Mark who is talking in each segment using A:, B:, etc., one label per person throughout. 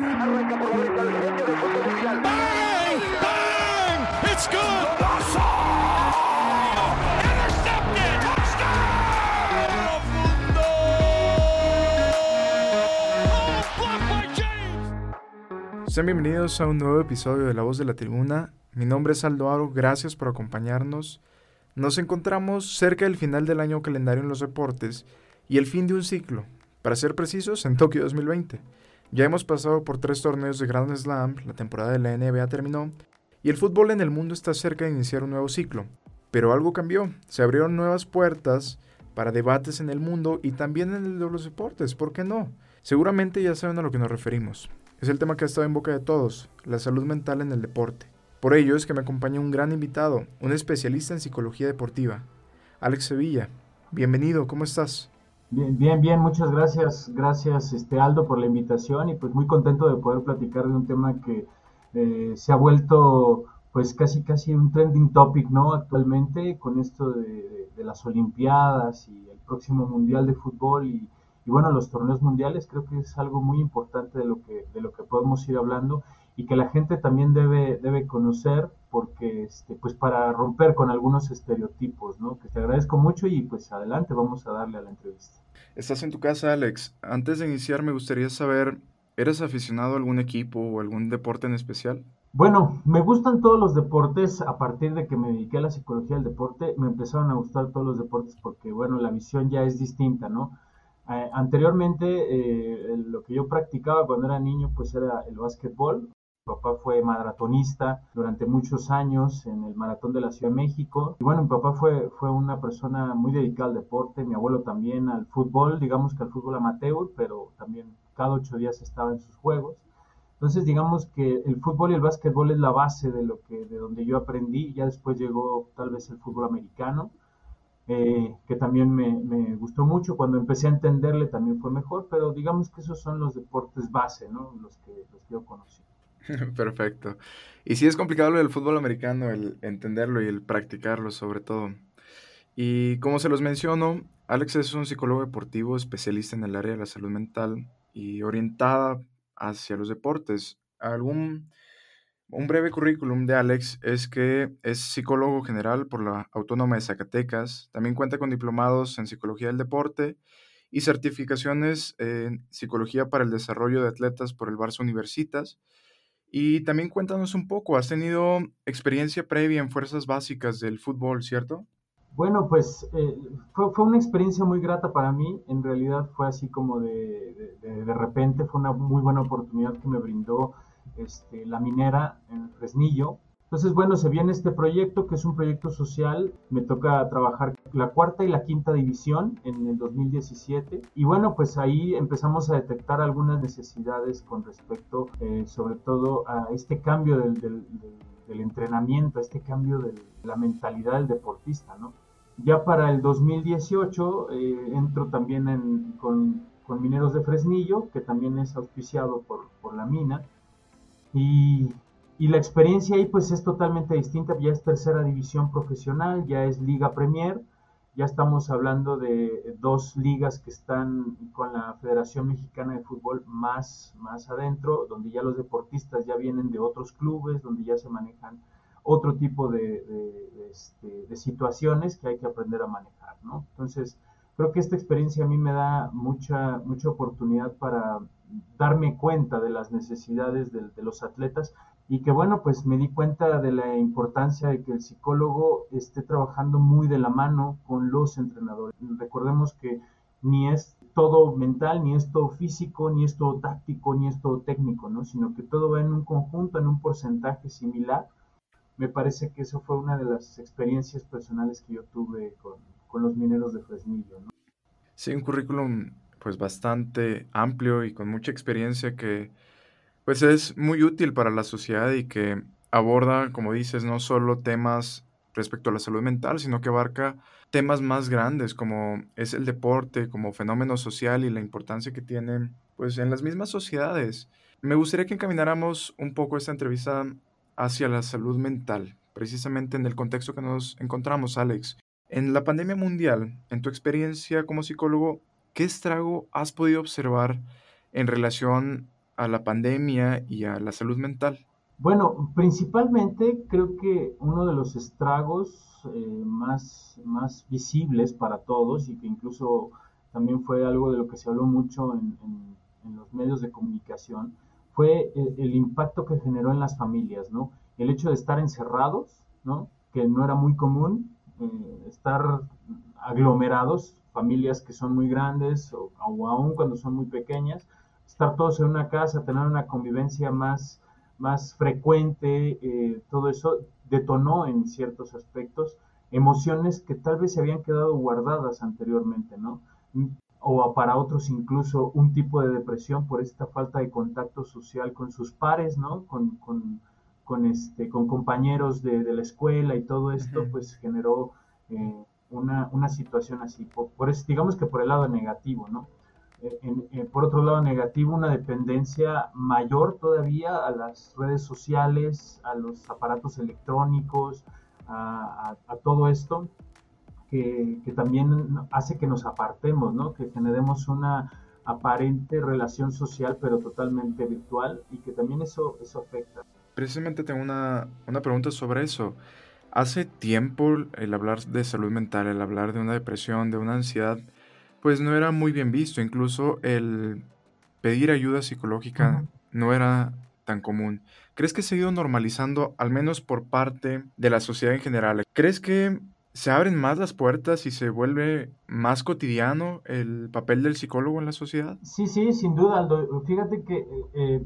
A: Arranca por la derecha el genio del fútbol mundial.
B: Bang! Bang! It's good! Intercepted! Touchdown! Mundo! Blocked by James!
C: Sean bienvenidos a un nuevo episodio de La Voz de la Tribuna. Mi nombre es Aldo Aro, gracias por acompañarnos. Nos encontramos cerca del final del año calendario en los deportes y el fin de un ciclo, para ser precisos, en Tokio 2020. Ya hemos pasado por tres torneos de Grand Slam, la temporada de la NBA terminó y el fútbol en el mundo está cerca de iniciar un nuevo ciclo. Pero algo cambió, se abrieron nuevas puertas para debates en el mundo y también en el de los deportes, ¿por qué no? Seguramente ya saben a lo que nos referimos. Es el tema que ha estado en boca de todos, la salud mental en el deporte. Por ello es que me acompaña un gran invitado, un especialista en psicología deportiva, Alex Sevilla. Bienvenido, ¿cómo estás?
D: Bien, bien, bien, muchas gracias, gracias este Aldo por la invitación y pues muy contento de poder platicar de un tema que eh, se ha vuelto pues casi casi un trending topic, ¿no? Actualmente con esto de, las Olimpiadas y el próximo Mundial de Fútbol y, y bueno, los torneos mundiales creo que es algo muy importante de lo que, de lo que podemos ir hablando y que la gente también debe, debe conocer porque este, pues para romper con algunos estereotipos, ¿no? Que te agradezco mucho y pues adelante, vamos a darle a la entrevista.
C: Estás en tu casa, Alex. Antes de iniciar me gustaría saber, ¿eres aficionado a algún equipo o algún deporte en especial?
D: Bueno, me gustan todos los deportes. A partir de que me dediqué a la psicología del deporte, me empezaron a gustar todos los deportes porque, bueno, la visión ya es distinta, ¿no? Eh, anteriormente, eh, lo que yo practicaba cuando era niño, pues era el básquetbol. Papá fue maratonista durante muchos años en el Maratón de la Ciudad de México. Y bueno, mi papá fue, fue una persona muy dedicada al deporte, mi abuelo también al fútbol, digamos que al fútbol amateur, pero también cada ocho días estaba en sus juegos. Entonces, digamos que el fútbol y el básquetbol es la base de lo que, de donde yo aprendí. Ya después llegó tal vez el fútbol americano, eh, que también me, me gustó mucho. Cuando empecé a entenderle también fue mejor, pero digamos que esos son los deportes base, ¿no? Los que, los que yo conocí.
C: Perfecto. Y sí es complicado lo del fútbol americano, el entenderlo y el practicarlo sobre todo. Y como se los menciono, Alex es un psicólogo deportivo especialista en el área de la salud mental y orientada hacia los deportes. Algún, un breve currículum de Alex es que es psicólogo general por la Autónoma de Zacatecas, también cuenta con diplomados en psicología del deporte y certificaciones en psicología para el desarrollo de atletas por el Barça Universitas. Y también cuéntanos un poco, has tenido experiencia previa en fuerzas básicas del fútbol, ¿cierto?
D: Bueno, pues eh, fue, fue una experiencia muy grata para mí. En realidad fue así como de, de, repente, fue una muy buena oportunidad que me brindó este, la minera en Fresnillo. Entonces, bueno, se viene este proyecto que es un proyecto social. Me toca trabajar la cuarta y la quinta división en el 2017. Y bueno, pues ahí empezamos a detectar algunas necesidades con respecto, eh, sobre todo, a este cambio del, del- del- entrenamiento, a este cambio de la mentalidad del deportista, ¿no? Ya para el 2018 eh, entro también en- con, con Mineros de Fresnillo, que también es auspiciado por, por la mina. Y, y la experiencia ahí pues es totalmente distinta, ya es tercera división profesional, ya es Liga Premier, ya estamos hablando de dos ligas que están con la Federación Mexicana de Fútbol más, más adentro, donde ya los deportistas ya vienen de otros clubes, donde ya se manejan otro tipo de, de- este, situaciones que hay que aprender a manejar, ¿no? Entonces, creo que esta experiencia a mí me da mucha, mucha oportunidad para darme cuenta de las necesidades de, de los atletas y que bueno, pues me di cuenta de la importancia de que el psicólogo esté trabajando muy de la mano con los entrenadores. Recordemos que ni es todo mental, ni es todo físico, ni es todo táctico, ni es todo técnico, ¿no? Sino que todo va en un conjunto, en un porcentaje similar. Me parece que eso fue una de las experiencias personales que yo tuve con, con los mineros de Fresnillo, ¿no?
C: Sí, un currículum pues bastante amplio y con mucha experiencia que pues es muy útil para la sociedad y que aborda, como dices, no solo temas respecto a la salud mental, sino que abarca temas más grandes como es el deporte, como fenómeno social y la importancia que tiene pues en las mismas sociedades. Me gustaría que encamináramos un poco esta entrevista hacia la salud mental, precisamente en el contexto que nos encontramos, Alex. En la pandemia mundial, en tu experiencia como psicólogo, ¿qué estrago has podido observar en relación a la pandemia y a la salud mental?
D: Bueno, principalmente creo que uno de los estragos eh, más, más visibles para todos y que incluso también fue algo de lo que se habló mucho en, en, los medios de comunicación, fue el, impacto que generó en las familias, ¿no? El hecho de estar encerrados, ¿no? Que no era muy común, eh, estar aglomerados, familias que son muy grandes o, o aún cuando son muy pequeñas, estar todos en una casa, tener una convivencia más más frecuente, eh, todo eso detonó en ciertos aspectos emociones que tal vez se habían quedado guardadas anteriormente, ¿no? O para otros incluso un tipo de depresión por esta falta de contacto social con sus pares, ¿no? Con, con, con este, con compañeros de, de, la escuela y todo esto, pues generó eh, una, una, situación así. Por, por digamos que por el lado negativo, ¿no? En, en, por otro lado negativo, una dependencia mayor todavía a las redes sociales, a los aparatos electrónicos, a, a, a todo esto, que, que, también hace que nos apartemos, ¿no? que generemos una aparente relación social, pero totalmente virtual, y que también eso, eso afecta.
C: Precisamente tengo una, una pregunta sobre eso. Hace tiempo el hablar de salud mental, el hablar de una depresión, de una ansiedad, pues no era muy bien visto. Incluso el pedir ayuda psicológica uh -huh. no era tan común. ¿Crees que se ha ido normalizando, al menos por parte de la sociedad en general? ¿Crees que se abren más las puertas y se vuelve más cotidiano el papel del psicólogo en la sociedad?
D: Sí, sí, sin duda, Aldo. Fíjate que eh,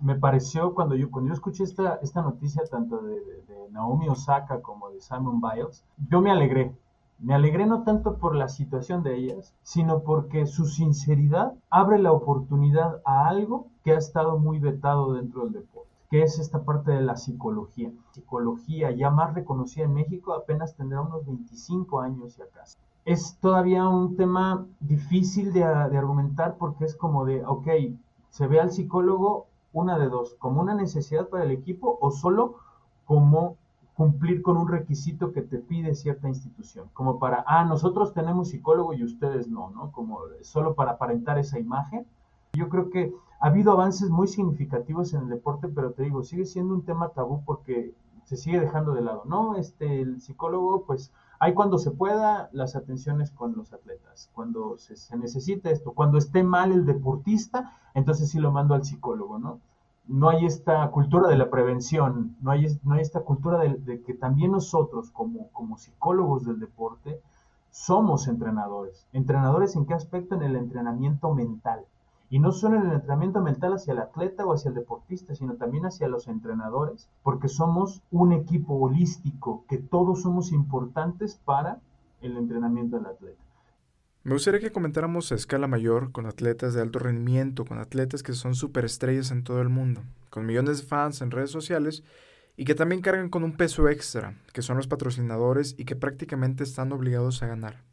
D: me pareció cuando yo, cuando yo escuché esta, esta noticia tanto de, de, de Naomi Osaka como de Simon Biles, yo me alegré, me alegré no tanto por la situación de ellas, sino porque su sinceridad abre la oportunidad a algo que ha estado muy vetado dentro del deporte, que es esta parte de la psicología. Psicología ya más reconocida en México apenas tendrá unos 25 años y acaso. Es todavía un tema difícil de, de argumentar porque es como de, ok, se ve al psicólogo una de dos, como una necesidad para el equipo o solo como cumplir con un requisito que te pide cierta institución, como para, ah, nosotros tenemos psicólogo y ustedes no, ¿no? Como solo para aparentar esa imagen. Yo creo que ha habido avances muy significativos en el deporte, pero te digo, sigue siendo un tema tabú porque se sigue dejando de lado, ¿no? Este, el psicólogo, pues, hay cuando se pueda las atenciones con los atletas, cuando se, se necesita esto, cuando esté mal el deportista, entonces sí lo mando al psicólogo, ¿no? No hay esta cultura de la prevención, no hay, no hay esta cultura de, que también nosotros como, como psicólogos del deporte somos entrenadores. ¿Entrenadores en qué aspecto? En el entrenamiento mental. Y no solo en el entrenamiento mental hacia el atleta o hacia el deportista, sino también hacia los entrenadores, porque somos un equipo holístico, que todos somos importantes para el entrenamiento del atleta.
C: Me gustaría que comentáramos a escala mayor con atletas de alto rendimiento, con atletas que son superestrellas en todo el mundo, con millones de fans en redes sociales y que también cargan con un peso extra, que son los patrocinadores y que prácticamente están obligados a ganar.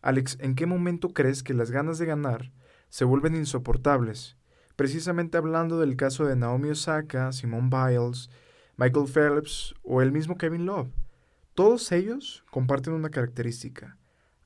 C: Alex, ¿en qué momento crees que las ganas de ganar se vuelven insoportables? Precisamente hablando del caso de Naomi Osaka, Simone Biles, Michael Phelps o el mismo Kevin Love. Todos ellos comparten una característica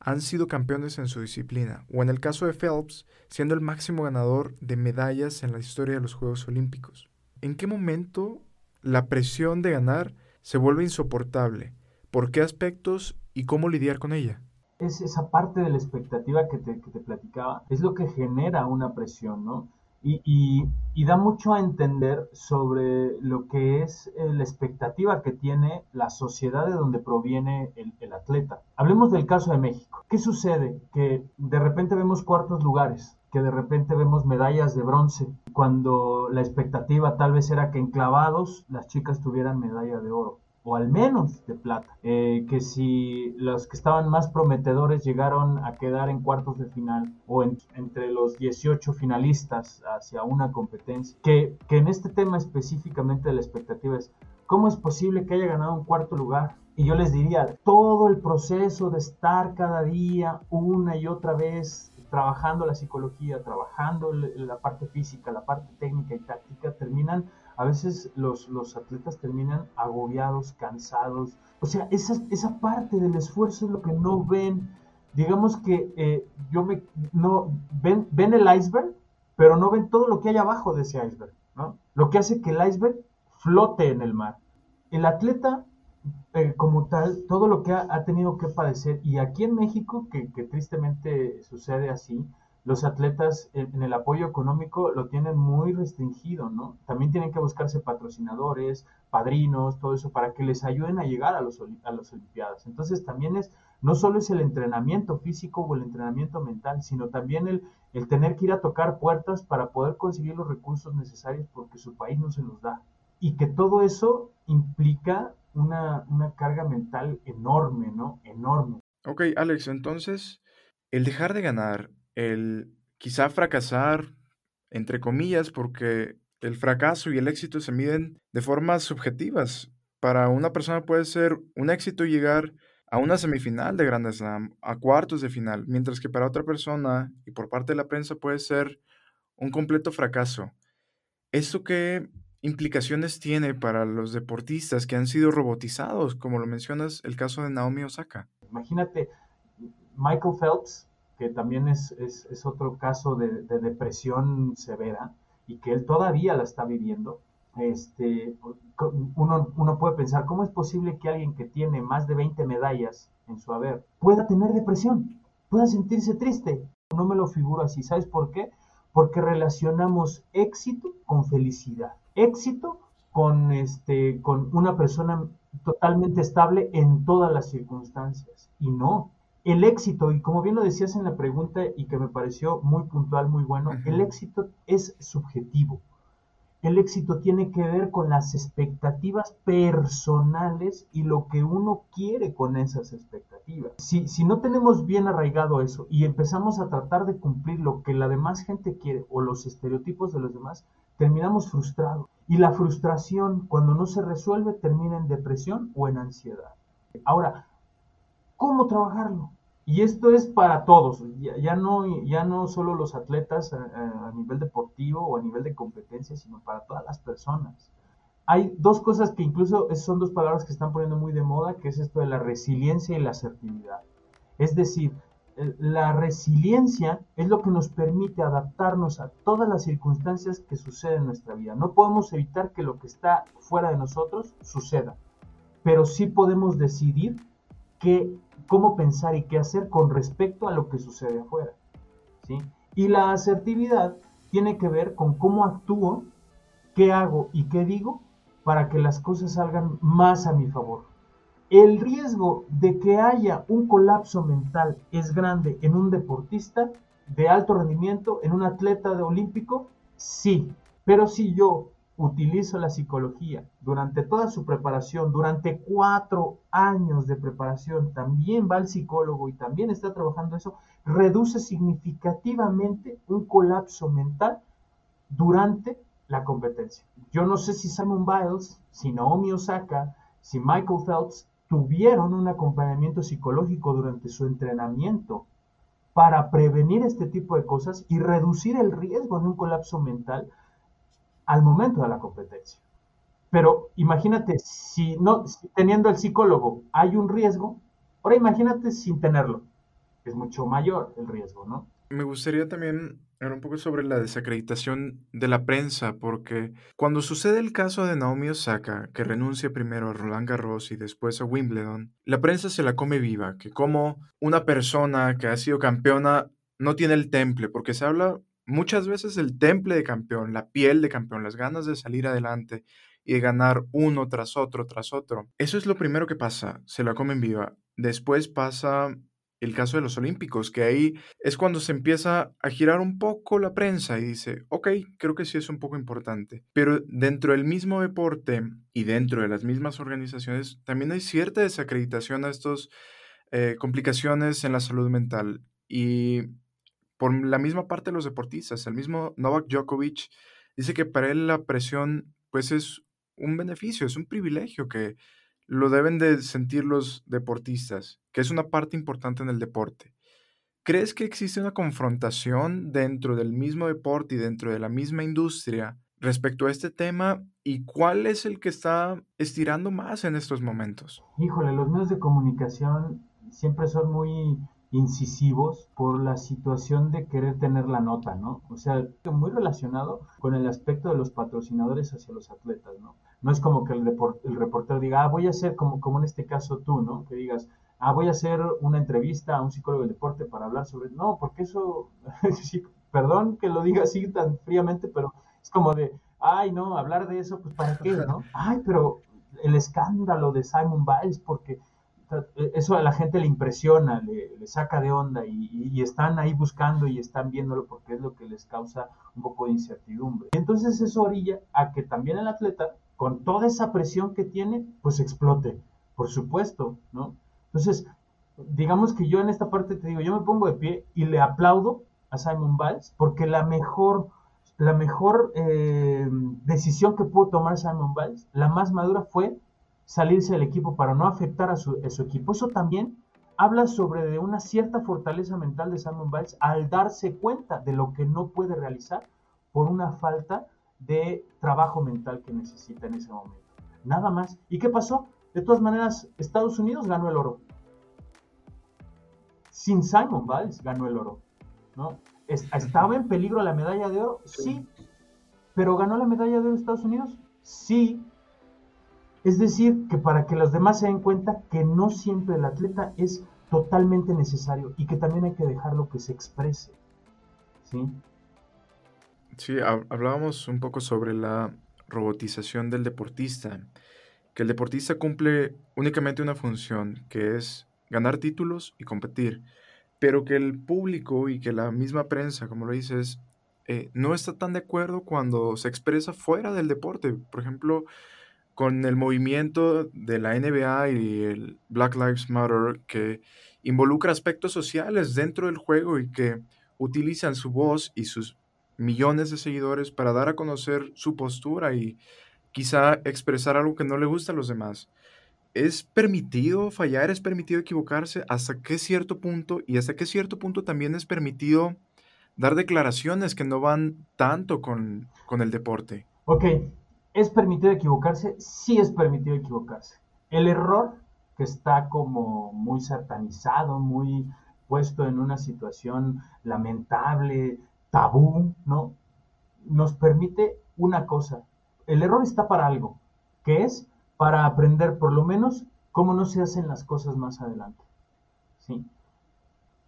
C: han sido campeones en su disciplina, o en el caso de Phelps, siendo el máximo ganador de medallas en la historia de los Juegos Olímpicos. ¿En qué momento la presión de ganar se vuelve insoportable? ¿Por qué aspectos y cómo lidiar con ella?
D: Es esa parte de la expectativa que te, que te platicaba, es lo que genera una presión, ¿no? Y, da mucho a entender sobre lo que es eh, la expectativa que tiene la sociedad de donde proviene el, el, atleta. Hablemos del caso de México. ¿Qué sucede? Que de repente vemos cuartos lugares, que de repente vemos medallas de bronce, cuando la expectativa tal vez era que en clavados las chicas tuvieran medalla de oro o al menos de plata. Eh, que si los que estaban más prometedores llegaron a quedar en cuartos de final o en, entre los 18 finalistas hacia una competencia, que, que en este tema específicamente de la expectativa es, ¿cómo es posible que haya ganado un cuarto lugar? Y yo les diría, todo el proceso de estar cada día una y otra vez trabajando la psicología, trabajando la parte física, la parte técnica y táctica, terminan a veces los, los atletas terminan agobiados, cansados. O sea, esa, esa parte del esfuerzo es lo que no ven. Digamos que eh, yo me, no, ven, ven el iceberg, pero no ven todo lo que hay abajo de ese iceberg, ¿no? Lo que hace que el iceberg flote en el mar. El atleta, eh, como tal, todo lo que ha, ha, tenido que padecer, y aquí en México, que, que tristemente sucede así, los atletas en, el apoyo económico lo tienen muy restringido, ¿no? También tienen que buscarse patrocinadores, padrinos, todo eso, para que les ayuden a llegar a los, a las Olimpiadas. Entonces también es, no solo es el entrenamiento físico o el entrenamiento mental, sino también el, el tener que ir a tocar puertas para poder conseguir los recursos necesarios porque su país no se los da. Y que todo eso implica una, una carga mental enorme, ¿no? Enorme.
C: Ok, Alex, entonces, el dejar de ganar, el quizá fracasar, entre comillas, porque el fracaso y el éxito se miden de formas subjetivas. Para una persona puede ser un éxito llegar a una semifinal de Grand Slam, a cuartos de final, mientras que para otra persona y por parte de la prensa puede ser un completo fracaso. ¿Esto qué implicaciones tiene para los deportistas que han sido robotizados, como lo mencionas el caso de Naomi Osaka?
D: Imagínate, Michael Phelps, que también es, es, otro caso de, de, depresión severa y que él todavía la está viviendo. Este, uno, uno puede pensar, ¿cómo es posible que alguien que tiene más de 20 medallas en su haber pueda tener depresión, pueda sentirse triste? No me lo figuro así. ¿Sabes por qué? Porque relacionamos éxito con felicidad. Éxito con, este, con una persona totalmente estable en todas las circunstancias. Y no, el éxito, y como bien lo decías en la pregunta y que me pareció muy puntual, muy bueno, el éxito es subjetivo. El éxito tiene que ver con las expectativas personales y lo que uno quiere con esas expectativas. Si, si, no tenemos bien arraigado eso y empezamos a tratar de cumplir lo que la demás gente quiere o los estereotipos de los demás, terminamos frustrados. Y la frustración, cuando no se resuelve, termina en depresión o en ansiedad. Ahora, ¿cómo trabajarlo? Y esto es para todos, ya, no, ya no solo los atletas a, a, nivel deportivo o a nivel de competencia, sino para todas las personas. Hay dos cosas que incluso son dos palabras que están poniendo muy de moda, que es esto de la resiliencia y la asertividad. Es decir, la resiliencia es lo que nos permite adaptarnos a todas las circunstancias que suceden en nuestra vida. No podemos evitar que lo que está fuera de nosotros suceda, pero sí podemos decidir qué, cómo pensar y qué hacer con respecto a lo que sucede afuera. ¿sí? Y la asertividad tiene que ver con cómo actúo, qué hago y qué digo para que las cosas salgan más a mi favor. El riesgo de que haya un colapso mental es grande en un deportista de alto rendimiento, en un atleta de olímpico, sí. Pero si yo utilizo la psicología durante toda su preparación, durante cuatro años de preparación, también va al psicólogo y también está trabajando eso, reduce significativamente un colapso mental durante la competencia. Yo no sé si Simon Biles, si Naomi Osaka, si Michael Phelps tuvieron un acompañamiento psicológico durante su entrenamiento para prevenir este tipo de cosas y reducir el riesgo de un colapso mental al momento de la competencia. Pero imagínate, si no, teniendo el psicólogo hay un riesgo, ahora imagínate sin tenerlo. Es mucho mayor el riesgo, ¿no?
C: Me gustaría también hablar un poco sobre la desacreditación de la prensa, porque cuando sucede el caso de Naomi Osaka, que renuncia primero a Roland Garros y después a Wimbledon, la prensa se la come viva, que como una persona que ha sido campeona no tiene el temple, porque se habla muchas veces el temple de campeón, la piel de campeón, las ganas de salir adelante y de ganar uno tras otro, tras otro. Eso es lo primero que pasa, se la comen viva. Después pasa el caso de los Olímpicos, que ahí es cuando se empieza a girar un poco la prensa y dice, ok, creo que sí es un poco importante. Pero dentro del mismo deporte y dentro de las mismas organizaciones, también hay cierta desacreditación a estas eh, complicaciones en la salud mental. Y por la misma parte de los deportistas. El mismo Novak Djokovic dice que para él la presión pues es un beneficio, es un privilegio que lo deben de sentir los deportistas, que es una parte importante en el deporte. ¿Crees que existe una confrontación dentro del mismo deporte y dentro de la misma industria respecto a este tema? ¿Y cuál es el que está estirando más en estos momentos?
D: Híjole, los medios de comunicación siempre son muy incisivos por la situación de querer tener la nota, ¿no? O sea, muy relacionado con el aspecto de los patrocinadores hacia los atletas, ¿no? No es como que el, el reportero diga, ah, voy a hacer como, como en este caso tú, ¿no? Que digas, ah, voy a hacer una entrevista a un psicólogo del deporte para hablar sobre... No, porque eso, sí, perdón que lo diga así tan fríamente, pero es como de, ay, no, hablar de eso, pues ¿para qué, no? Ay, pero el escándalo de Simon Biles, porque eso a la gente le impresiona, le, saca de onda y, están ahí buscando y están viéndolo porque es lo que les causa un poco de incertidumbre. Entonces eso orilla a que también el atleta, con toda esa presión que tiene, pues explote, por supuesto, ¿no? Entonces, digamos que yo en esta parte te digo, yo me pongo de pie y le aplaudo a Simon Biles porque la mejor, la mejor eh, decisión que pudo tomar Simon Biles, la más madura fue salirse del equipo para no afectar a su, equipo. Eso también habla sobre de una cierta fortaleza mental de Simon Biles al darse cuenta de lo que no puede realizar por una falta de trabajo mental que necesita en ese momento. Nada más. ¿Y qué pasó? De todas maneras, Estados Unidos ganó el oro. Sin Simon Biles ganó el oro. ¿no? ¿Estaba en peligro la medalla de oro? Sí. ¿Pero ganó la medalla de oro Estados Unidos? Sí, es decir, que para que los demás se den cuenta que no siempre el atleta es totalmente necesario y que también hay que dejarlo que se exprese. ¿Sí?
C: Sí, hablábamos un poco sobre la robotización del deportista, que el deportista cumple únicamente una función, que es ganar títulos y competir, pero que el público y que la misma prensa, como lo dices, eh, no está tan de acuerdo cuando se expresa fuera del deporte. Por ejemplo, con el movimiento de la NBA y el Black Lives Matter que involucra aspectos sociales dentro del juego y que utilizan su voz y sus millones de seguidores para dar a conocer su postura y quizá expresar algo que no le gusta a los demás. ¿Es permitido fallar? ¿Es permitido equivocarse? ¿Hasta qué cierto punto? Y hasta qué cierto punto también es permitido dar declaraciones que no van tanto con, con el deporte.
D: Ok, ¿Es permitido equivocarse? Sí es permitido equivocarse. El error, que está como muy satanizado, muy puesto en una situación lamentable, tabú, ¿no? Nos permite una cosa. El error está para algo, que es para aprender por lo menos cómo no se hacen las cosas más adelante. ¿sí?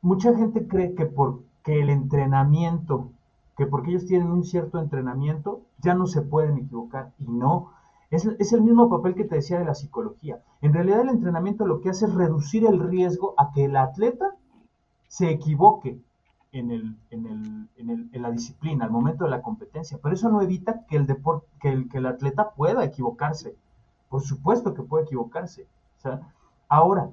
D: Mucha gente cree que porque el entrenamiento que porque ellos tienen un cierto entrenamiento, ya no se pueden equivocar. Y no, es, el mismo papel que te decía de la psicología. En realidad el entrenamiento lo que hace es reducir el riesgo a que el atleta se equivoque en, el, en, el, en, el, en la disciplina, al momento de la competencia. Pero eso no evita que el, deporte, que que el atleta pueda equivocarse. Por supuesto que puede equivocarse. ahora,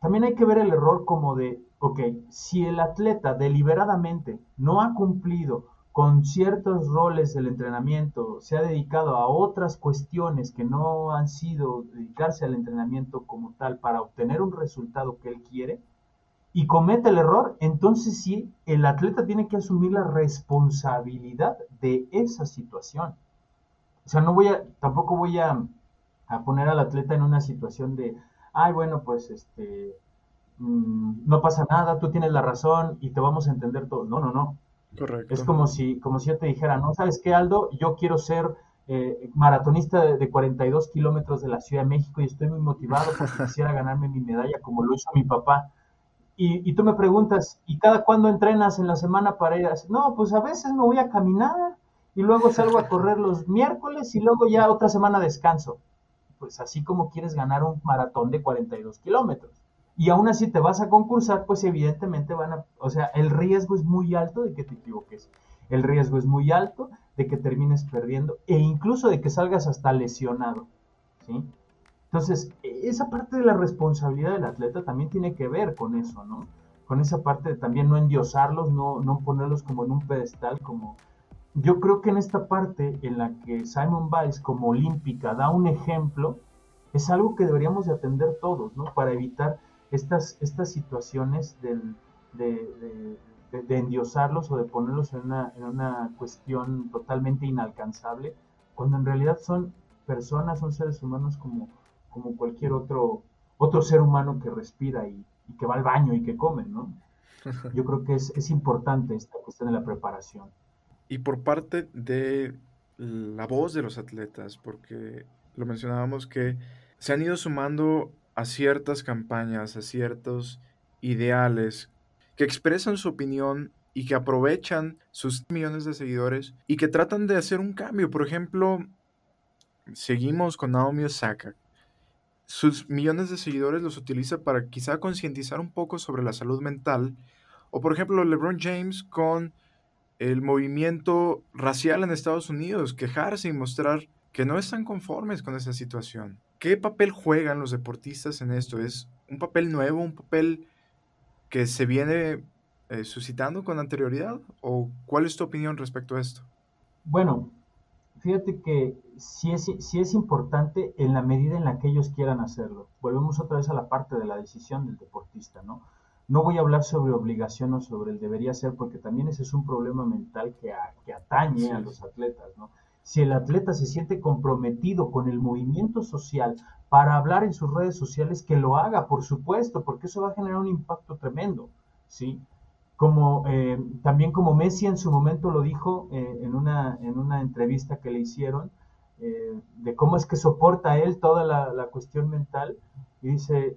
D: también hay que ver el error como de, ok, si el atleta deliberadamente no ha cumplido con ciertos roles del entrenamiento se ha dedicado a otras cuestiones que no han sido dedicarse al entrenamiento como tal para obtener un resultado que él quiere y comete el error, entonces sí, el atleta tiene que asumir la responsabilidad de esa situación. O sea, no voy a, tampoco voy a, a poner al atleta en una situación de, ay, bueno, pues este, mm, no pasa nada, tú tienes la razón y te vamos a entender todo. No, no, no es como si, como si yo te dijera, no, ¿sabes qué, Aldo? Yo quiero ser eh, maratonista de, 42 kilómetros de la Ciudad de México y estoy muy motivado porque quisiera ganarme mi medalla como lo hizo mi papá. Y, tú me preguntas, ¿y cada cuándo entrenas en la semana para ir a... No, pues a veces me voy a caminar y luego salgo a correr los miércoles y luego ya otra semana descanso. Pues así como quieres ganar un maratón de 42 kilómetros y aún así te vas a concursar, pues evidentemente van a, o sea, el riesgo es muy alto de que te equivoques, el riesgo es muy alto de que termines perdiendo e incluso de que salgas hasta lesionado, ¿sí? Entonces, esa parte de la responsabilidad del atleta también tiene que ver con eso, ¿no? Con esa parte de también no endiosarlos, no, no ponerlos como en un pedestal, como... Yo creo que en esta parte en la que Simon Biles como olímpica da un ejemplo, es algo que deberíamos de atender todos, ¿no? Para evitar estas, estas situaciones de, endiosarlos o de ponerlos en una, en una cuestión totalmente inalcanzable, cuando en realidad son personas, son seres humanos como, como cualquier otro, otro ser humano que respira y, que va al baño y que come, ¿no? Yo creo que es, es importante esta cuestión de la preparación.
C: Y por parte de la voz de los atletas, porque lo mencionábamos que se han ido sumando a ciertas campañas, a ciertos ideales que expresan su opinión y que aprovechan sus millones de seguidores y que tratan de hacer un cambio. Por ejemplo, seguimos con Naomi Osaka. Sus millones de seguidores los utiliza para quizá concientizar un poco sobre la salud mental. O por ejemplo, LeBron James con el movimiento racial en Estados Unidos, quejarse y mostrar que no están conformes con esa situación. ¿Qué papel juegan los deportistas en esto? ¿Es un papel nuevo, un papel que se viene eh, suscitando con anterioridad? ¿O cuál es tu opinión respecto a esto?
D: Bueno, fíjate que sí es, sí es importante en la medida en la que ellos quieran hacerlo. Volvemos otra vez a la parte de la decisión del deportista, ¿no? No voy a hablar sobre obligación o sobre el debería ser, porque también ese es un problema mental que, que atañe a los atletas, ¿no? Si el atleta se siente comprometido con el movimiento social para hablar en sus redes sociales, que lo haga, por supuesto, porque eso va a generar un impacto tremendo, ¿sí? Como, eh, también como Messi en su momento lo dijo eh, en, una, en una entrevista que le hicieron, eh, de cómo es que soporta él toda la, la cuestión mental, y dice,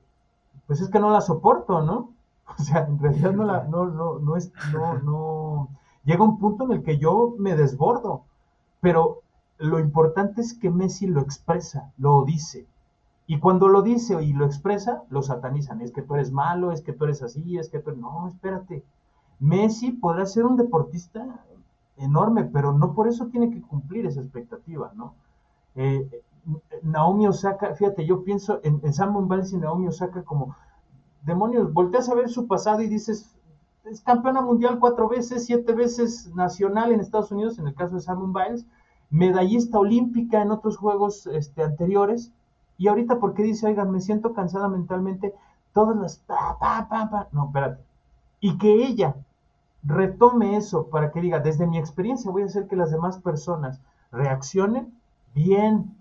D: pues es que no la soporto, ¿no? O sea, en realidad no la, no, no, no es, no, no, llega un punto en el que yo me desbordo, pero lo importante es que Messi lo expresa, lo dice. Y cuando lo dice y lo expresa, lo satanizan. Es que tú eres malo, es que tú eres así, es que tú... No, espérate. Messi podrá ser un deportista enorme, pero no por eso tiene que cumplir esa expectativa, ¿no? Eh, Naomi Osaka, fíjate, yo pienso en, en Sam y Naomi Osaka como demonios, volteas a ver su pasado y dices, es campeona mundial cuatro veces, siete veces nacional en Estados Unidos, en el caso de Simon Biles, medallista olímpica en otros juegos este, anteriores, y ahorita porque dice, oigan, me siento cansada mentalmente, todas las pa, pa, pa, no, espérate, y que ella retome eso para que diga, desde mi experiencia voy a hacer que las demás personas reaccionen bien,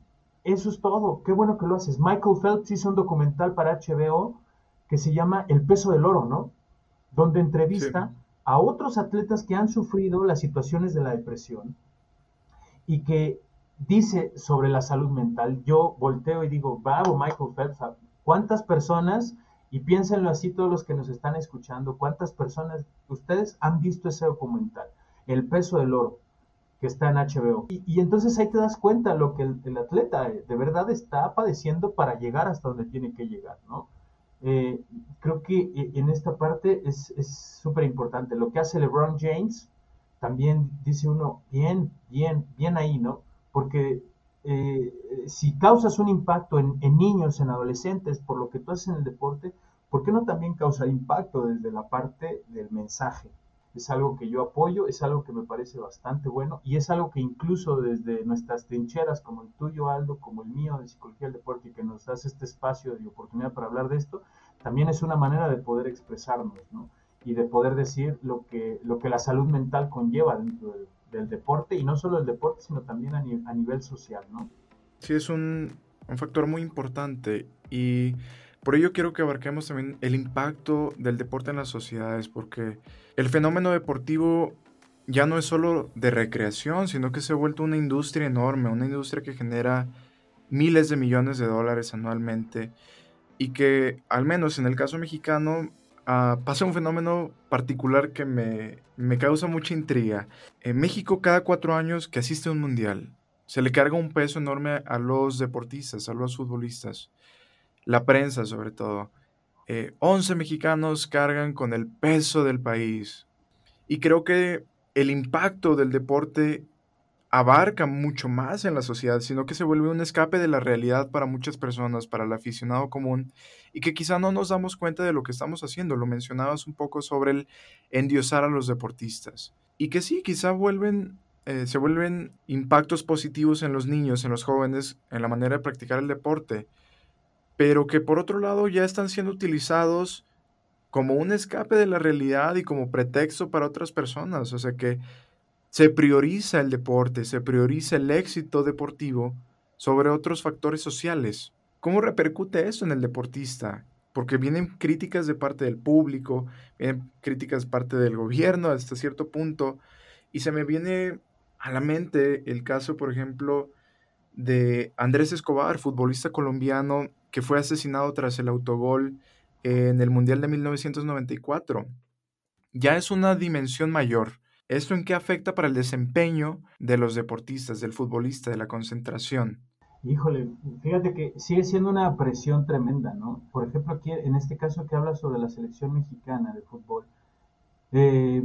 D: eso es todo, qué bueno que lo haces. Michael Phelps hizo un documental para HBO que se llama El peso del oro, ¿no? Donde entrevista a otros atletas que han sufrido las situaciones de la depresión y que dice sobre la salud mental. Yo volteo y digo, bravo Michael Phelps, ¿cuántas personas, y piénsenlo así todos los que nos están escuchando, cuántas personas, ustedes han visto ese documental, El peso del oro, que está en HBO. Y, entonces ahí te das cuenta lo que el, el, atleta de verdad está padeciendo para llegar hasta donde tiene que llegar, ¿no? Eh, creo que eh, en esta parte es súper importante. Lo que hace LeBron James, también dice uno, bien, bien, bien ahí, ¿no? Porque eh, si causas un impacto en, en, niños, en adolescentes, por lo que tú haces en el deporte, ¿por qué no también causar impacto desde la parte del mensaje? Es algo que yo apoyo, es algo que me parece bastante bueno y es algo que incluso desde nuestras trincheras, como el tuyo, Aldo, como el mío de Psicología del Deporte, y que nos das este espacio y oportunidad para hablar de esto, también es una manera de poder expresarnos, ¿no? Y de poder decir lo que, lo que la salud mental conlleva dentro del, del deporte, y no solo el deporte, sino también a, a nivel social, ¿no?
C: Sí, es un, un factor muy importante y por ello quiero que abarquemos también el impacto del deporte en las sociedades, porque el fenómeno deportivo ya no es solo de recreación, sino que se ha vuelto una industria enorme, una industria que genera miles de millones de dólares anualmente y que, al menos en el caso mexicano, uh, pasa un fenómeno particular que me, me causa mucha intriga. En México, cada cuatro años que asiste a un mundial, se le carga un peso enorme a los deportistas, a los futbolistas la prensa sobre todo. Eh, 11 mexicanos cargan con el peso del país. Y creo que el impacto del deporte abarca mucho más en la sociedad, sino que se vuelve un escape de la realidad para muchas personas, para el aficionado común, y que quizá no nos damos cuenta de lo que estamos haciendo. Lo mencionabas un poco sobre el endiosar a los deportistas. Y que sí, quizá vuelven, eh, se vuelven impactos positivos en los niños, en los jóvenes, en la manera de practicar el deporte, pero que por otro lado ya están siendo utilizados como un escape de la realidad y como pretexto para otras personas. O sea que se prioriza el deporte, se prioriza el éxito deportivo sobre otros factores sociales. ¿Cómo repercute eso en el deportista? porque vienen críticas de parte del público, vienen críticas de parte del gobierno hasta cierto punto, y se me viene a la mente el caso, por ejemplo, de Andrés Escobar, futbolista colombiano que fue asesinado tras el autogol en el Mundial de 1994. Ya es una dimensión mayor. ¿Esto en qué afecta para el desempeño de los deportistas, del futbolista, de la concentración?
D: Híjole, fíjate que sigue siendo una presión tremenda, ¿no? Por ejemplo, aquí en este caso que habla sobre la selección mexicana de fútbol, eh,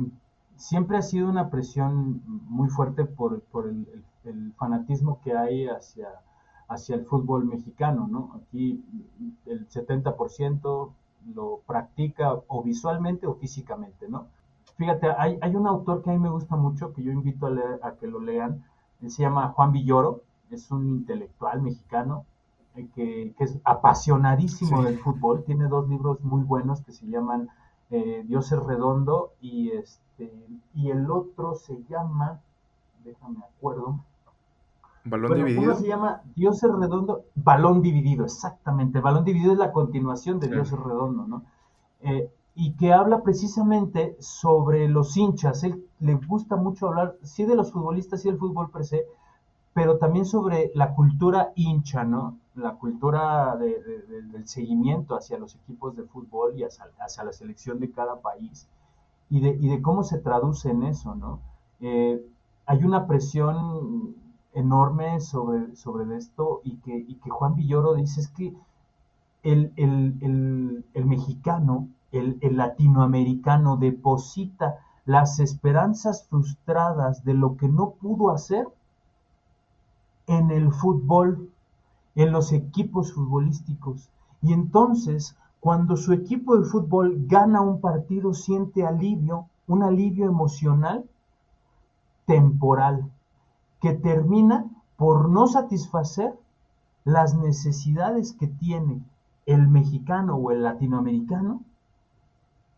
D: siempre ha sido una presión muy fuerte por, por el, el, fanatismo que hay hacia, hacia el fútbol mexicano, ¿no? Aquí el 70% lo practica o visualmente o físicamente, ¿no? Fíjate, hay, hay un autor que a mí me gusta mucho, que yo invito a, leer, a que lo lean, él se llama Juan Villoro, es un intelectual mexicano eh, que, que, es apasionadísimo del fútbol, tiene dos libros muy buenos que se llaman eh, Dios es redondo y, este, y el otro se llama, déjame acuerdo,
C: Balón dividido. Uno
D: se llama Dios es redondo, balón dividido, exactamente. balón dividido es la continuación de Dios es redondo, ¿no? Eh, y que habla precisamente sobre los hinchas. Él le gusta mucho hablar, sí, de los futbolistas y del fútbol per se, pero también sobre la cultura hincha, ¿no? La cultura del seguimiento hacia los equipos de fútbol y hacia, la selección de cada país y de, y de, cómo se traduce en eso, ¿no? Eh, hay una presión enorme sobre, sobre esto y que, y que Juan Villoro dice es que el, el, mexicano, el, latinoamericano deposita las esperanzas frustradas de lo que no pudo hacer en el fútbol, en los equipos futbolísticos. Y entonces, cuando su equipo de fútbol gana un partido, siente alivio, un alivio emocional temporal que termina por no satisfacer las necesidades que tiene el mexicano o el latinoamericano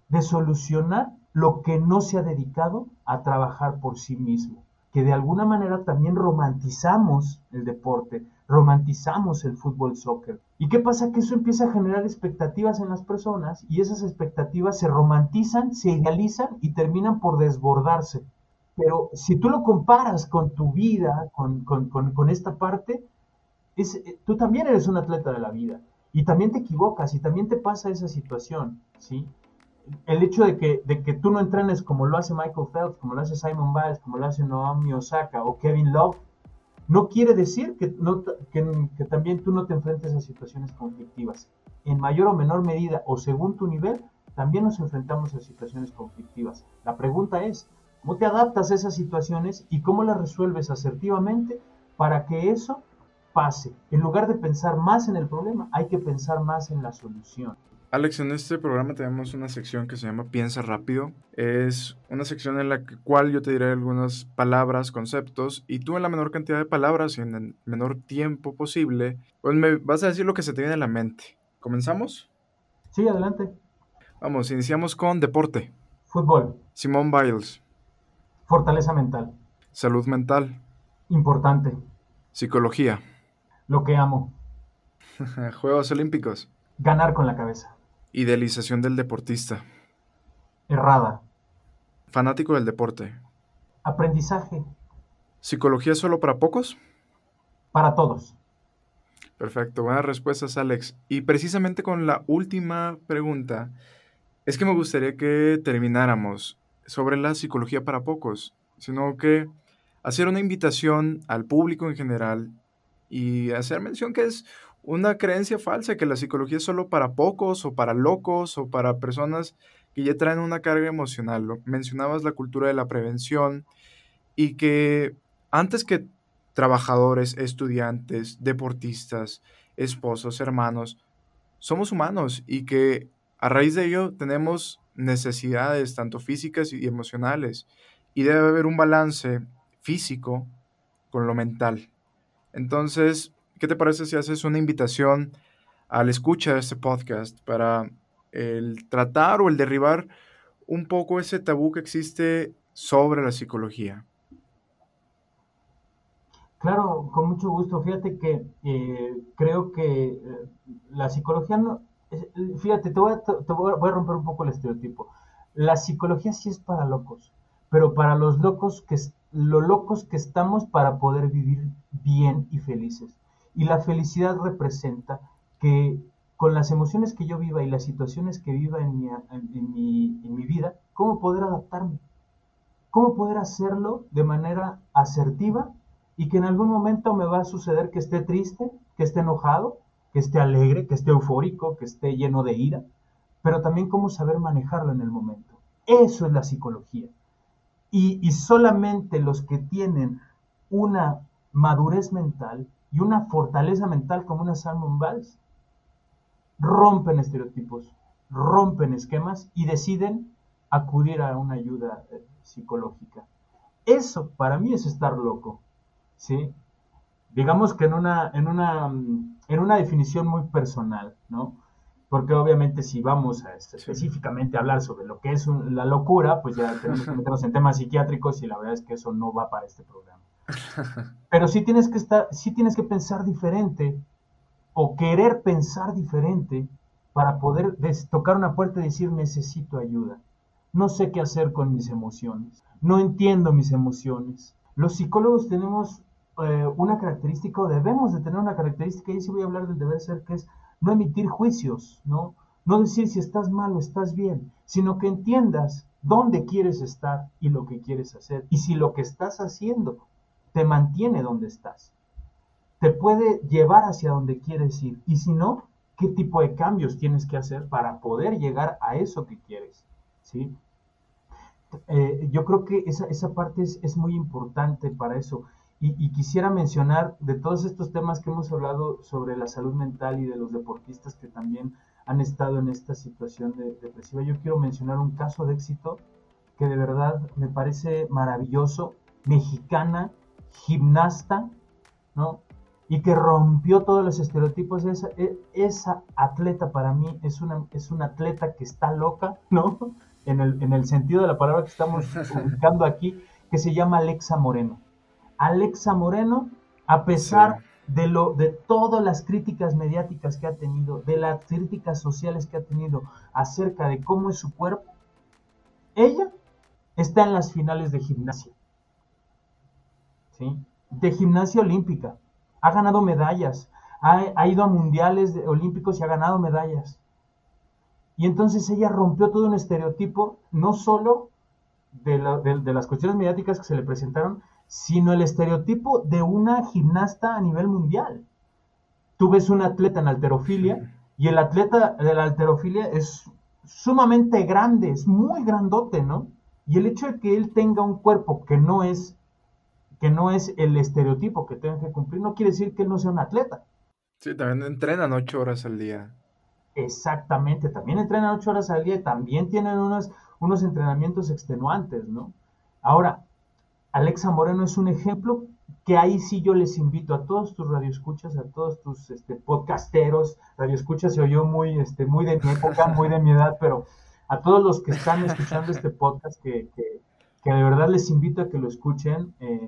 D: de solucionar lo que no se ha dedicado a trabajar por sí mismo. Que de alguna manera también romantizamos el deporte, romantizamos el fútbol soccer. ¿Y qué pasa? Que eso empieza a generar expectativas en las personas y esas expectativas se romantizan, se idealizan y terminan por desbordarse. Pero si tú lo comparas con tu vida, con, esta parte, es, eh, tú también eres un atleta de la vida y también te equivocas y también te pasa esa situación, ¿sí? El hecho de que, de que tú no entrenes como lo hace Michael Phelps, como lo hace Simon Biles, como lo hace Naomi Osaka o Kevin Love, no quiere decir que, no, que, que también tú no te enfrentes a situaciones conflictivas. En mayor o menor medida o según tu nivel, también nos enfrentamos a situaciones conflictivas. La pregunta es, ¿Cómo te adaptas a esas situaciones y cómo las resuelves asertivamente para que eso pase? En lugar de pensar más en el problema, hay que pensar más en la solución.
C: Alex, en este programa tenemos una sección que se llama Piensa rápido. Es una sección en la cual yo te diré algunas palabras, conceptos, y tú en la menor cantidad de palabras y en el menor tiempo posible, pues me vas a decir lo que se te viene a la mente. ¿Comenzamos?
D: Sí, adelante.
C: Vamos, iniciamos con deporte.
D: Fútbol.
C: Simón Biles.
D: Fortaleza mental.
C: Salud mental.
D: Importante.
C: Psicología.
D: Lo que amo.
C: Juegos Olímpicos.
D: Ganar con la cabeza.
C: Idealización del deportista.
D: Errada.
C: Fanático del deporte.
D: Aprendizaje.
C: ¿Psicología solo para pocos?
D: Para todos.
C: Perfecto, buenas respuestas Alex. Y precisamente con la última pregunta, es que me gustaría que termináramos sobre la psicología para pocos, sino que hacer una invitación al público en general y hacer mención que es una creencia falsa, que la psicología es solo para pocos o para locos o para personas que ya traen una carga emocional. Mencionabas la cultura de la prevención y que antes que trabajadores, estudiantes, deportistas, esposos, hermanos, somos humanos y que a raíz de ello tenemos necesidades tanto físicas y emocionales y debe haber un balance físico con lo mental. Entonces, ¿qué te parece si haces una invitación al escucha de este podcast para el tratar o el derribar un poco ese tabú que existe sobre la psicología?
D: Claro, con mucho gusto. Fíjate que eh, creo que eh, la psicología no, fíjate, te, voy a, romper un poco el estereotipo. La psicología sí es para locos, pero para los locos que lo locos que estamos para poder vivir bien y felices. Y la felicidad representa que con las emociones que yo viva y las situaciones que viva en mi, en mi vida, ¿cómo poder adaptarme? ¿Cómo poder hacerlo de manera asertiva y que en algún momento me va a suceder que esté triste, que esté enojado, que esté alegre, que esté eufórico, que esté lleno de ira, pero también cómo saber manejarlo en el momento. Eso es la psicología. Y, solamente los que tienen una madurez mental y una fortaleza mental como una Salmon Valls rompen estereotipos, rompen esquemas y deciden acudir a una ayuda eh, psicológica. Eso para mí es estar loco, ¿sí? Digamos que en una, en una, en una definición muy personal, ¿no? porque obviamente si vamos a este, específicamente a hablar sobre lo que es la locura, pues ya tenemos que meternos en temas psiquiátricos y la verdad es que eso no va para este programa. Pero sí tienes que estar, sí tienes que pensar diferente o querer pensar diferente para poder tocar una puerta y decir necesito ayuda. No sé qué hacer con mis emociones. No entiendo mis emociones. Los psicólogos tenemos eh, una característica, o debemos de tener una característica, y sí voy a hablar del deber ser, que es no emitir juicios, ¿no? No decir si estás mal o estás bien, sino que entiendas dónde quieres estar y lo que quieres hacer. Y si lo que estás haciendo te mantiene donde estás, te puede llevar hacia donde quieres ir. Y si no, qué tipo de cambios tienes que hacer para poder llegar a eso que quieres. ¿sí? Eh, yo creo que esa, esa parte es, es, muy importante para eso. Y, quisiera mencionar de todos estos temas que hemos hablado sobre la salud mental y de los deportistas que también han estado en esta situación depresiva, yo quiero mencionar un caso de éxito que de verdad me parece maravilloso, mexicana, gimnasta, ¿no? Y que rompió todos los estereotipos. Esa, e, esa atleta para mí es una, es una atleta que está loca, ¿no? En el, en el sentido de la palabra que estamos buscando aquí, que se llama Alexa Moreno. Alexa Moreno, a pesar de, lo, de todas las críticas mediáticas que ha tenido, de las críticas sociales que ha tenido acerca de cómo es su cuerpo, ella está en las finales de gimnasia. ¿sí? De gimnasia olímpica. Ha ganado medallas. Ha, ido a mundiales olímpicos y ha ganado medallas. Y entonces ella rompió todo un estereotipo, no solo de, de las cuestiones mediáticas que se le presentaron, sino el estereotipo de una gimnasta a nivel mundial. Tú ves un atleta en alterofilia y el atleta de la alterofilia es sumamente grande, es muy grandote, ¿no? Y el hecho de que él tenga un cuerpo que no es que no es el estereotipo que tenga que cumplir, no quiere decir que él no sea un atleta.
C: Sí, también entrenan ocho horas al día.
D: Exactamente, también entrenan ocho horas al día y también tienen unos, unos entrenamientos extenuantes, ¿no? Ahora, Alexa Moreno es un ejemplo que ahí sí yo les invito a todos tus radioescuchas, a todos tus este, podcasteros, radioescuchas se oyó muy, este, muy de mi época, muy de mi edad, pero a todos los que están escuchando este podcast, que, que, de verdad les invito a que lo escuchen, eh,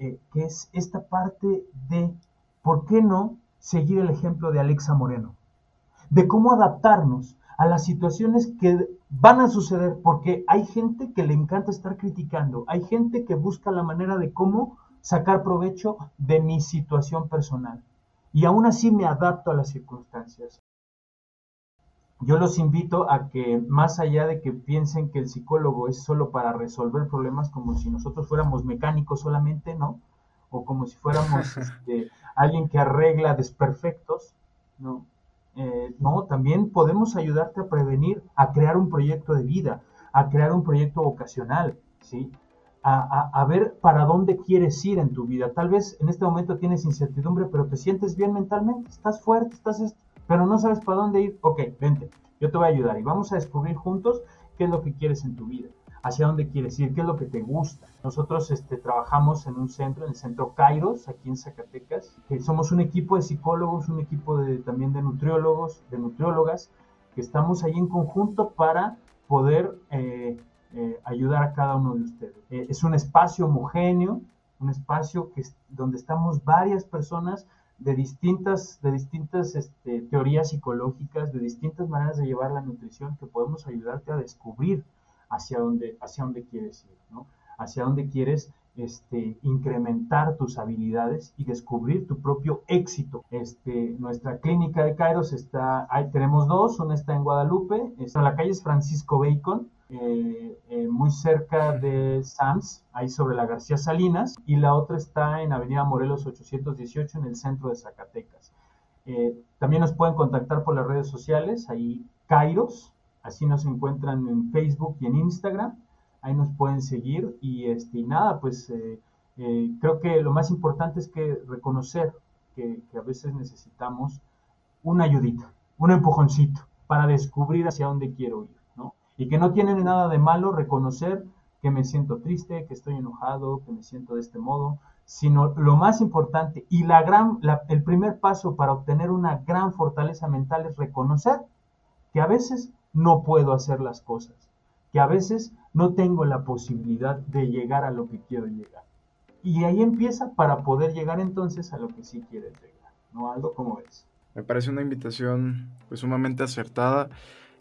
D: eh, que es esta parte de, ¿por qué no seguir el ejemplo de Alexa Moreno? De cómo adaptarnos a las situaciones que van a suceder porque hay gente que le encanta estar criticando, hay gente que busca la manera de cómo sacar provecho de mi situación personal. Y aún así me adapto a las circunstancias. Yo los invito a que más allá de que piensen que el psicólogo es solo para resolver problemas como si nosotros fuéramos mecánicos solamente, ¿no? O como si fuéramos este, alguien que arregla desperfectos, ¿no? Eh, no, también podemos ayudarte a prevenir, a crear un proyecto de vida, a crear un proyecto vocacional, ¿sí? A, ver para dónde quieres ir en tu vida. Tal vez en este momento tienes incertidumbre, pero te sientes bien mentalmente, estás fuerte, estás, pero no sabes para dónde ir. Ok, vente, yo te voy a ayudar y vamos a descubrir juntos qué es lo que quieres en tu vida hacia dónde quieres ir, qué es lo que te gusta. Nosotros este, trabajamos en un centro, en el centro Kairos, aquí en Zacatecas, que somos un equipo de psicólogos, un equipo de, también de nutriólogos, de nutriólogas, que estamos ahí en conjunto para poder eh, eh, ayudar a cada uno de ustedes. Eh, es un espacio homogéneo, un espacio que, donde estamos varias personas de distintas, de distintas este, teorías psicológicas, de distintas maneras de llevar la nutrición que podemos ayudarte a descubrir hacia dónde, hacia dónde quieres ir, ¿no? Hacia dónde quieres este, incrementar tus habilidades y descubrir tu propio éxito. Este, nuestra clínica de Kairos está, ahí tenemos dos, una está en Guadalupe, está en la calle Francisco Bacon, eh, eh, muy cerca de Sams, ahí sobre la García Salinas, y la otra está en Avenida Morelos 818 en el centro de Zacatecas. Eh, también nos pueden contactar por las redes sociales, ahí Kairos, así nos encuentran en Facebook y en Instagram, ahí nos pueden seguir. Y, este, y nada, pues creo que lo más importante es que reconocer que, a veces necesitamos una ayudita, un empujoncito para descubrir hacia dónde quiero ir y que no tiene nada de malo reconocer que me siento triste, que estoy enojado, que me siento de este modo, sino lo más importante y la gran, el primer paso para obtener una gran fortaleza mental es reconocer que a veces no puedo hacer las cosas, que a veces no tengo la posibilidad de llegar a lo que quiero llegar. Y ahí empieza para poder llegar entonces a lo que sí quieres llegar. ¿No, Aldo? ¿Cómo ves?
C: Me parece una invitación pues, sumamente acertada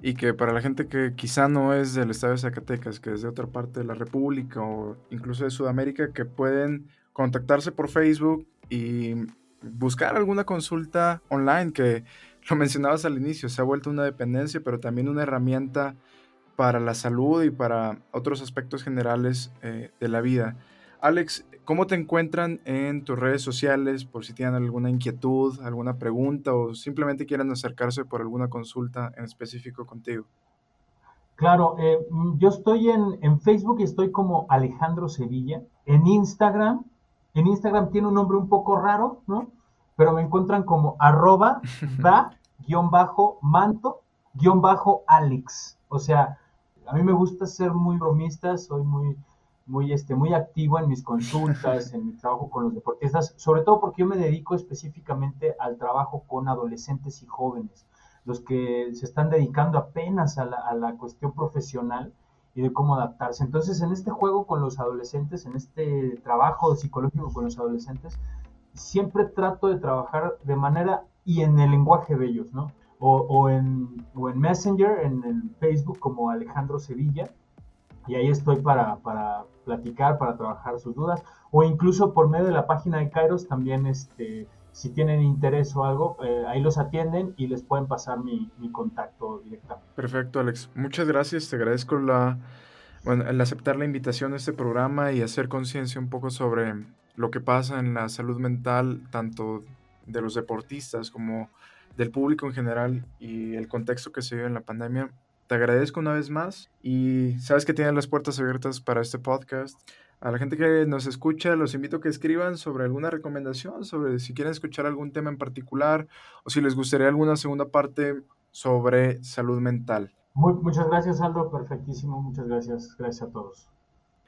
C: y que para la gente que quizá no es del estado de Zacatecas, que es de otra parte de la República o incluso de Sudamérica, que pueden contactarse por Facebook y buscar alguna consulta online, que lo mencionabas al inicio, se ha vuelto una dependencia, pero también una herramienta para la salud y para otros aspectos generales eh, de la vida. Alex, ¿cómo te encuentran en tus redes sociales por si tienen alguna inquietud, alguna pregunta o simplemente quieren acercarse por alguna consulta en específico contigo?
D: Claro, eh, yo estoy en, Facebook y estoy como Alejandro Sevilla. En Instagram, en Instagram tiene un nombre un poco raro, ¿no? Pero me encuentran como arroba da guion bajo manto guion bajo Alex. O sea, a mí me gusta ser muy bromista, soy muy muy, este, muy activo en mis consultas, en mi trabajo con los deportistas, sobre todo porque yo me dedico específicamente al trabajo con adolescentes y jóvenes, los que se están dedicando apenas a la, a la cuestión profesional y de cómo adaptarse. Entonces, en este juego con los adolescentes, en este trabajo psicológico con los adolescentes, siempre trato de trabajar de manera y en el lenguaje de ellos, ¿no? O, o, en, o en Messenger, en el Facebook como Alejandro Sevilla, y ahí estoy para, para platicar, para trabajar sus dudas, o incluso por medio de la página de Kairos también, este, si tienen interés o algo, eh, ahí los atienden y les pueden pasar mi, mi, contacto directamente.
C: Perfecto, Alex. Muchas gracias, te agradezco la, bueno, el aceptar la invitación a este programa y hacer conciencia un poco sobre lo que pasa en la salud mental, tanto de los deportistas como del público en general y el contexto que se vive en la pandemia. Te agradezco una vez más y sabes que tienes las puertas abiertas para este podcast. A la gente que nos escucha, los invito a que escriban sobre alguna recomendación, sobre si quieren escuchar algún tema en particular o si les gustaría alguna segunda parte sobre salud mental.
D: muchas gracias, Aldo. Perfectísimo. Muchas gracias. Gracias a todos.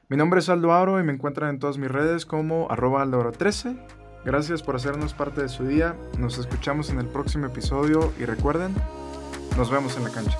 C: Mi nombre es Aldo Aro y me encuentran en todas mis redes como arroba aldoaro13. Gracias por hacernos parte de su día. Nos escuchamos en el próximo episodio y recuerden, nos vemos en la cancha.